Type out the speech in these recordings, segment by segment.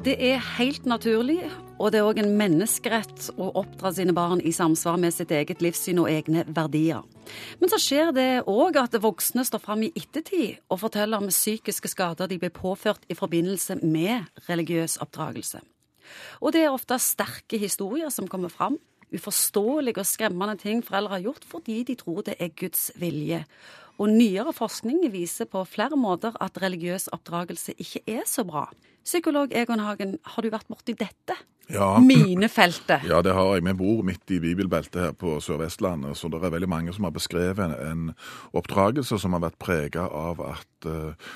Det er helt naturlig, og det er òg en menneskerett å oppdra sine barn i samsvar med sitt eget livssyn og egne verdier. Men så skjer det òg at voksne står fram i ettertid og forteller om psykiske skader de ble påført i forbindelse med religiøs oppdragelse. Og det er ofte sterke historier som kommer fram. Uforståelige og skremmende ting foreldre har gjort fordi de tror det er Guds vilje. Og nyere forskning viser på flere måter at religiøs oppdragelse ikke er så bra. Psykolog Egon Hagen, har du vært borti dette? Ja. Minefeltet. Ja, det har jeg. Vi bor midt i bibelbeltet her på Sør-Vestlandet, så det er veldig mange som har beskrevet en oppdragelse som har vært prega av at uh,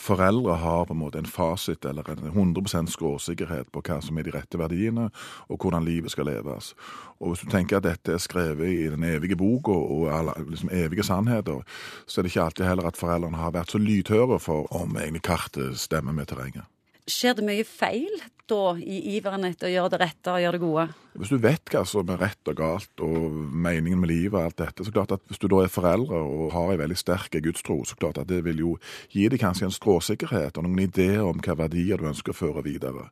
foreldre har på en måte en fasit eller en 100% skråsikkerhet på hva som er de rette verdiene, og hvordan livet skal leves. Og Hvis du tenker at dette er skrevet i den evige boka og, liksom evige sannheter, så er det ikke alltid heller at foreldrene har vært så lydhøre for om egentlig kartet stemmer med terrenget. Skjer det mye feil da, i iveren etter å gjøre det rette og gjøre det gode? Hvis du vet hva som er rett og galt, og meningen med livet og alt dette, så klart at hvis du da er foreldre og har en veldig sterk gudstro, så klart at det vil jo gi deg kanskje en stråsikkerhet og noen ideer om hva verdier du ønsker å føre videre.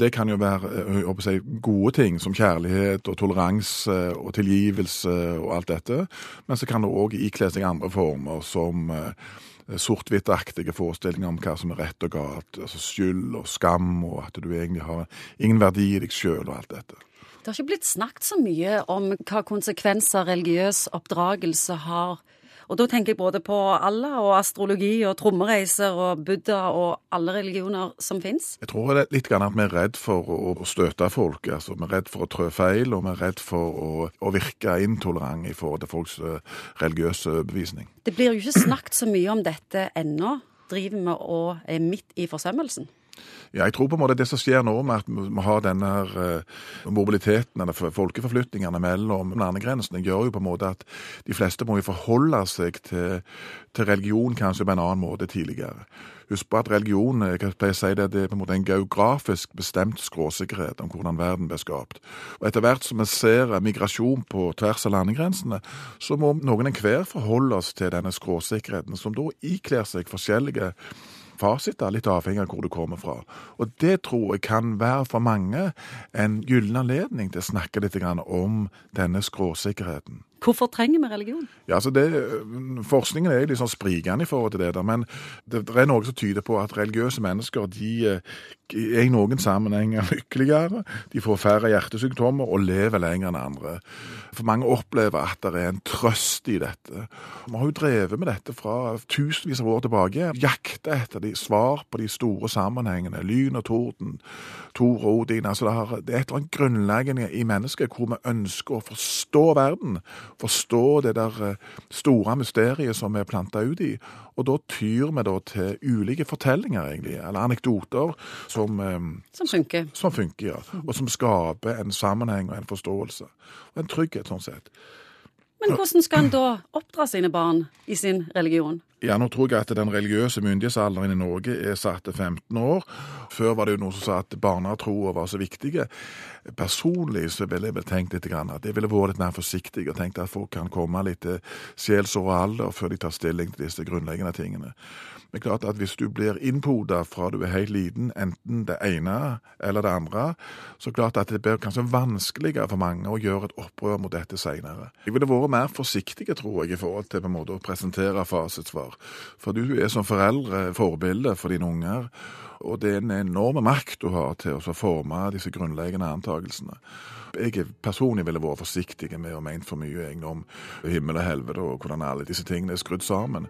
Det kan jo være jeg si, gode ting som kjærlighet og toleranse og tilgivelse og alt dette, men så kan det òg ikle seg andre former som eh, sort-hvitt-aktige forestillinger om hva som er rett og galt. altså Skyld og skam, og at du egentlig har ingen verdi i deg sjøl og alt dette. Det har ikke blitt snakket så mye om hva konsekvenser religiøs oppdragelse har og da tenker jeg både på Allah og astrologi og trommereiser og Buddha og alle religioner som fins. Jeg tror det er litt grann at vi er redd for å støte folk. altså Vi er redd for å trø feil, og vi er redd for å, å virke intolerant i forhold til folks eh, religiøse bevisning. Det blir jo ikke snakket så mye om dette ennå. Driver vi og er midt i forsømmelsen? Ja, jeg tror på en måte det som skjer nå med at vi har denne her mobiliteten, eller folkeforflytningene mellom landegrensene, gjør jo på en måte at de fleste må jo forholde seg til, til religion kanskje på en annen måte tidligere. Husk på at religion jeg pleier å si det, det er på en måte en geografisk bestemt skråsikkerhet om hvordan verden ble skapt. Og Etter hvert som vi ser migrasjon på tvers av landegrensene, så må noen enhver forholde oss til denne skråsikkerheten, som da ikler seg forskjellige fasiter, litt avhengig av hvor du kommer fra. Og det tror jeg kan være for mange en gyllen anledning til å snakke litt om denne skråsikkerheten. Hvorfor trenger vi religion? Ja, altså det, Forskningen er litt sånn sprikende i forhold til det. der, Men det, det, er noe som tyder på at religiøse mennesker de eh, er i noen sammenhenger lykkeligere. De får færre hjertesykdommer og lever lenger enn andre. For mange opplever at det er en trøst i dette. Vi har jo drevet med dette fra tusenvis av år tilbake. Jakta etter de svar på de store sammenhengene. Lyn og torden, Tor og Odin. altså Det, har, det er et eller annet grunnleggende i mennesket hvor vi ønsker å forstå verden forstå det der eh, store mysteriet som vi er planta ut i. Og da tyr vi da til ulike fortellinger, egentlig, eller anekdoter, som eh, Som funker. Som funker, ja. Og som skaper en sammenheng og en forståelse. Og en trygghet, sånn sett. Men hvordan skal en da oppdra sine barn i sin religion? Ja, nå tror jeg at den religiøse myndighetsalderen i Norge er satt til 15 år. Før var det jo noen som sa at barnetroa var så viktige. Personlig så ville jeg vel tenkt litt at jeg ville vært litt mer forsiktig og tenkt at folk kan komme litt til sjelsår og alder før de tar stilling til disse grunnleggende tingene. Men klart at hvis du blir innpoda fra du er helt liten, enten det ene eller det andre, så klart at det blir kanskje vanskeligere for mange å gjøre et opprør mot dette seinere. Jeg ville vært mer forsiktig, tror jeg, i forhold til på en måte å presentere fasitsvar. For du er som foreldre forbilde for dine unger. Og det er en enorm makt du har til å forme disse grunnleggende antakelsene. Jeg personlig ville vært forsiktig med å ment for mye egentlig om himmel og helvete og hvordan alle disse tingene er skrudd sammen.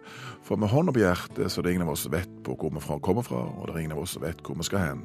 For med hånda på hjertet så er det ingen av oss vet på hvor vi kommer fra, og det er ingen av oss som vet hvor vi skal hen.